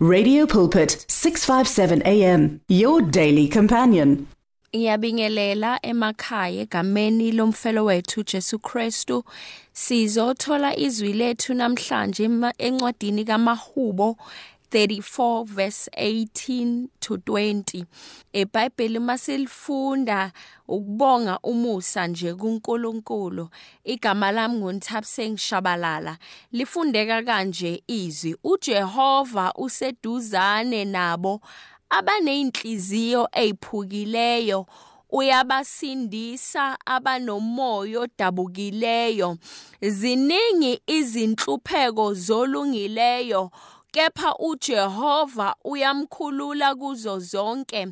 Radio Pulpit 657 AM your daily companion. Iyabingelela emakhaya egameni lomfelo wethu Jesu Kristu sizothola izwi lethu namhlanje encwadini kaMahubo 34 verse 18 to 20 eBhayibheli masilifunda ukubonga umusa nje kuNkulunkulu. Igama lami nguNthapse ngishabalala lifundeka kanje izwi uJehova useduzane nabo abaneyinhliziyo eziphukileyo uyabasindisa abanomoya odabukileyo. Ziningi izinhlupheko zolungileyo. Kepha uJehova uyamkhulula kuzo zonke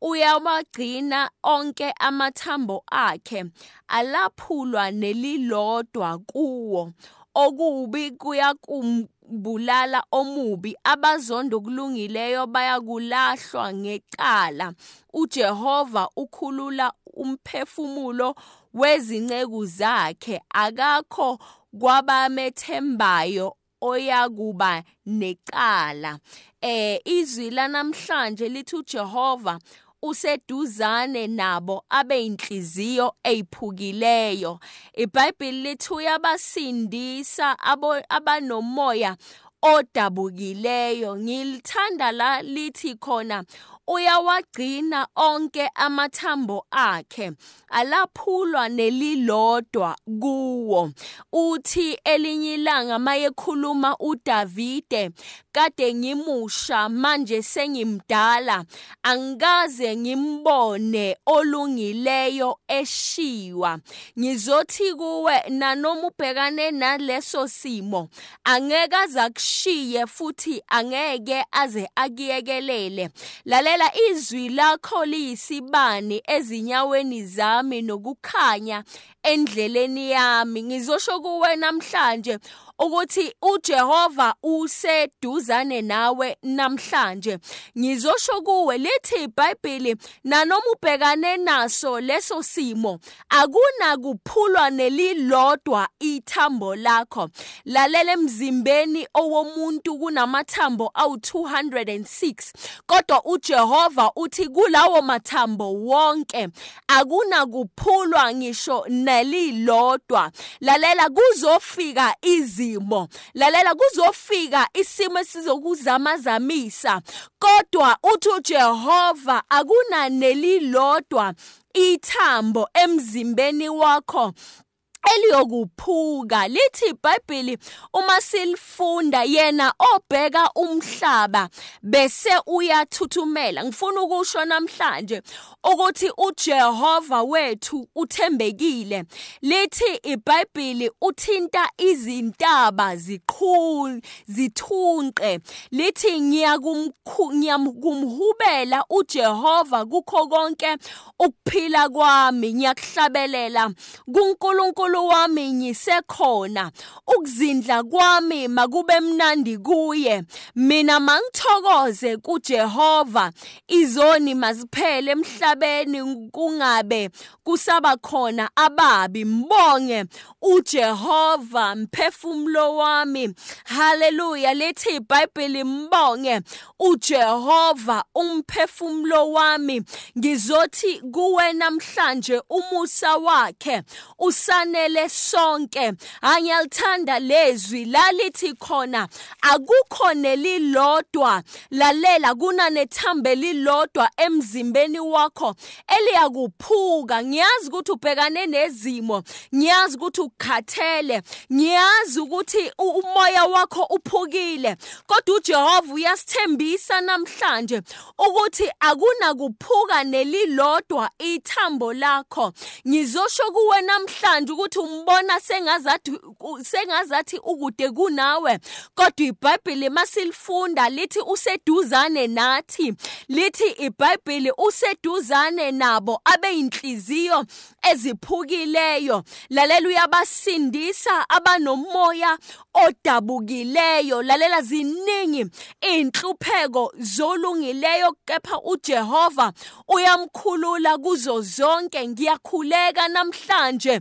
uyawagcina onke amathambo akhe alaphulwa nelilodwa kuwo okubi kuyakumbulala omubi abazondo kulungileyo bayakulahlwa ngecala. uJehova ukhulula umphefumulo wezinceku zakhe akakho kwabamethembayo oyakuba necala. Eh izwi lanamhlanje lithi uJehova useduzane nabo abeyinhliziyo eziphukileyo iBhayibheli lithi uyabasindisa abanomoya odabukileyo. Ngilithanda la lithi khona uyawagcina onke amathambo akhe alaphulwa nelilodwa kuwo. Uthi elinye ilanga mayekhuluma uDavide kade ngimusha manje sengimdala. Angikaze ngimbone olungileyo eshiwa. Ngizothi kuwe nanoma ubhekane naleso simo angeke azakushiye futhi angeke aze akiyekelele lalela izwi lakho liyisibani ezinyaweni zami nokukhanya endleleni yami. Ngizosho kuwe namhlanje ukuthi uJehova useduzane nawe namhlanje. Ngizosho kuwe lithi iBhayibheli nanoma ubhekane naso leso simo akuna kuphulwa nelilodwa ithambo lakho. Lalela emzimbeni owomuntu kunamathambo awu206 kodwa uJehova uthi kulawo mathambo wonke akuna kuphulwa ngisho nelilodwa. Lalela kuzofika izimo lalela kuzofika isimo esizokuzamazamisa kodwa uthi uJehova akunanelilodwa ithambo emzimbeni wakho. Eliyokuphuka. Lithi iBhayibheli uma silifunda yena obheka umhlaba bese uyathuthumela. Ngifuna ukusho namhlanje ukuthi uJehova wethu uthembekile. Lithi iBhayibheli uthinta izintaba ziqhul zithunqe. Lithi ngiyakumhubela uJehova kukho konke ukuphila kwami. Ngiyakuhlabelela kuNkulunkulu uNkulunkulu wami ngisekhona. Ukuzindla kwami makube mnandi kuye. Mina mangithokoze kuJehova. Izoni maziphele emhlabeni kungabe kusaba khona ababi. Mbonge uJehova mphefumulo wami. Haleluya lethi iBhayibheli mbonge uJehova umphefumulo wami. Ngizothi kuwe namhlanje umusa wakhe. Usanele sonke. Angiyalithanda lezwi. Lalithi khona akukho nelilodwa. Lalela kunanethambe lilodwa emzimbeni wakho eliyakuphuka. Ngiyazi ukuthi ubhekane nezimo. Ngiyazi ukuthi ukhathele ngiyazi ukuthi umoya wakho uphukile. Kodwa uJehova uyasithembisa namhlanje ukuthi akuna kuphuka nelilodwa ithambo lakho. Ngizosho kuwe namhlanje ukuthi umbona sengazathi sengazathi ukude kunawe kodwa iBhayibheli masilifunda lithi useduzane nathi lithi iBhayibheli useduzane nabo abeyinhliziyo eziphukileyo. Lalela uyabasindisa abanomoya odabukileyo lalela ziningi inhlupheko zolungileyo kepha uJehova uyamkhulula kuzo zonke. Ngiyakhuleka namhlanje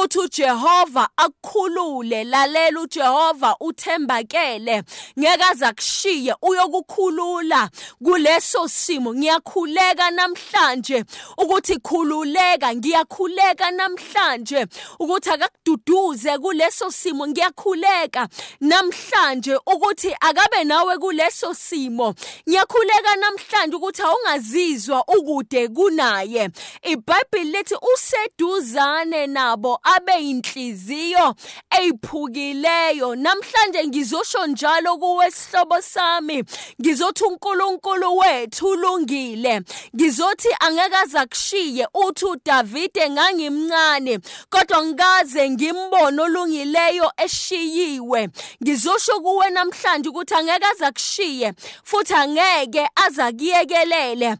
uthi uJehova akukhulule lalela uJehova uthembakele ngeke azakushiye uyokukhulula kuleso simo. Ngiyakhuleka namhlanje ukuthi khululeka ngiyakhuleka namhlanje ukuthi akakududuze kuleso simo. Ngiyakhuleka namhlanje ukuthi akabe nawe kuleso simo. Ngiyakhuleka namhlanje ukuthi awungazizwa ukude kunaye. iBhayibheli lithi useduzane nabo abe inhliziyo eyiphukileyo. Namhlanje ngizosho njalo kuwe sihlobo sami. Ngizothi uNkulunkulu wethu ulungile. Ngizothi angeke azakushiye uthi uDavide ngangimncane kodwa ngikaze ngimbone olungileyo eshiyiwe. Ngizosho kuwe namhlanje ukuthi angeke azakushiye futhi angeke azakuyekelele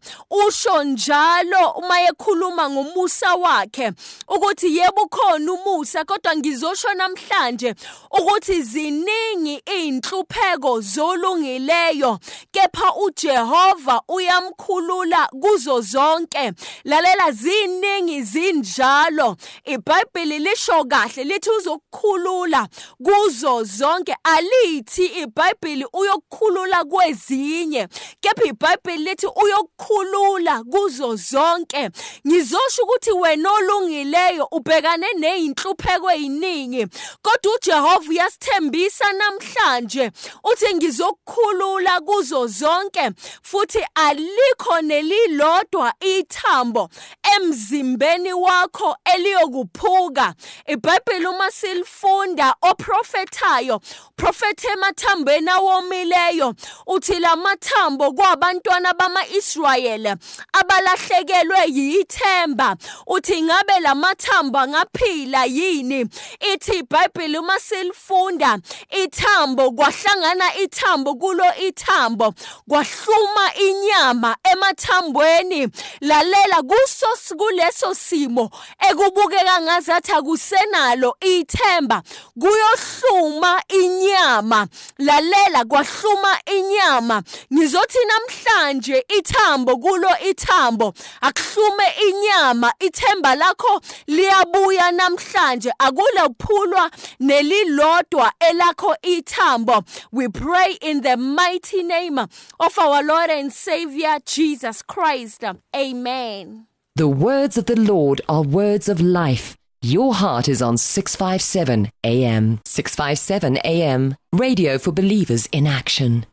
usho njalo uma ekhuluma ngomusa wakhe ukuthi yebo khona umusa kodwa ngizosho namhlanje ukuthi ziningi izinhlupheko zolungileyo kepha uJehova uyamkhulula kuzo zonke. Lalela ziningi zinjalo. iBhayibheli lisho kahle lithi uzokukhulula kuzo zonke. Alithi iBhayibheli uyokukhulula kwezinye kepha iBhayibheli lithi uyokukhulula kuzo zonke ngizosho ukuthi wena olungileyo ubhekane nezinhlupheko eziningi kodwa uJehova uyasithembisa namhlanje uthi ngizokukhulula kuzo zonke futhi alikho nelilodwa ithambo emzimbeni wakho eliyokuphuka. iBhayibheli uma silifunda oprofetayo prophet emathambeni awomileyo uthi lamathambo kwabantwana bamaIsrayeli abalahlekelwe yithemba. Uthi ngabe lamathambo angaphila yini? Ithi iBhayibheli uma silifunda ithambo kwahlangana ithambo kulo ithambo kwahluma inyama emathambweni. Lalela kuso kuleso simo ekubukeka ngazathi akusenalo ithemba. Kuyohluma inyama lalela kwahluma inyama. Ngizothi namhlanje ithambo kulo akuhlume inyama ithemba lakho liyabuya namhlanje nelilodwa elakho ithambo we pray in the mighty name of our Lord and Savior Jesus Christ amen The words of the Lord are words of life. Your heart is on 657 AM. 657 AM. Radio for believers in action.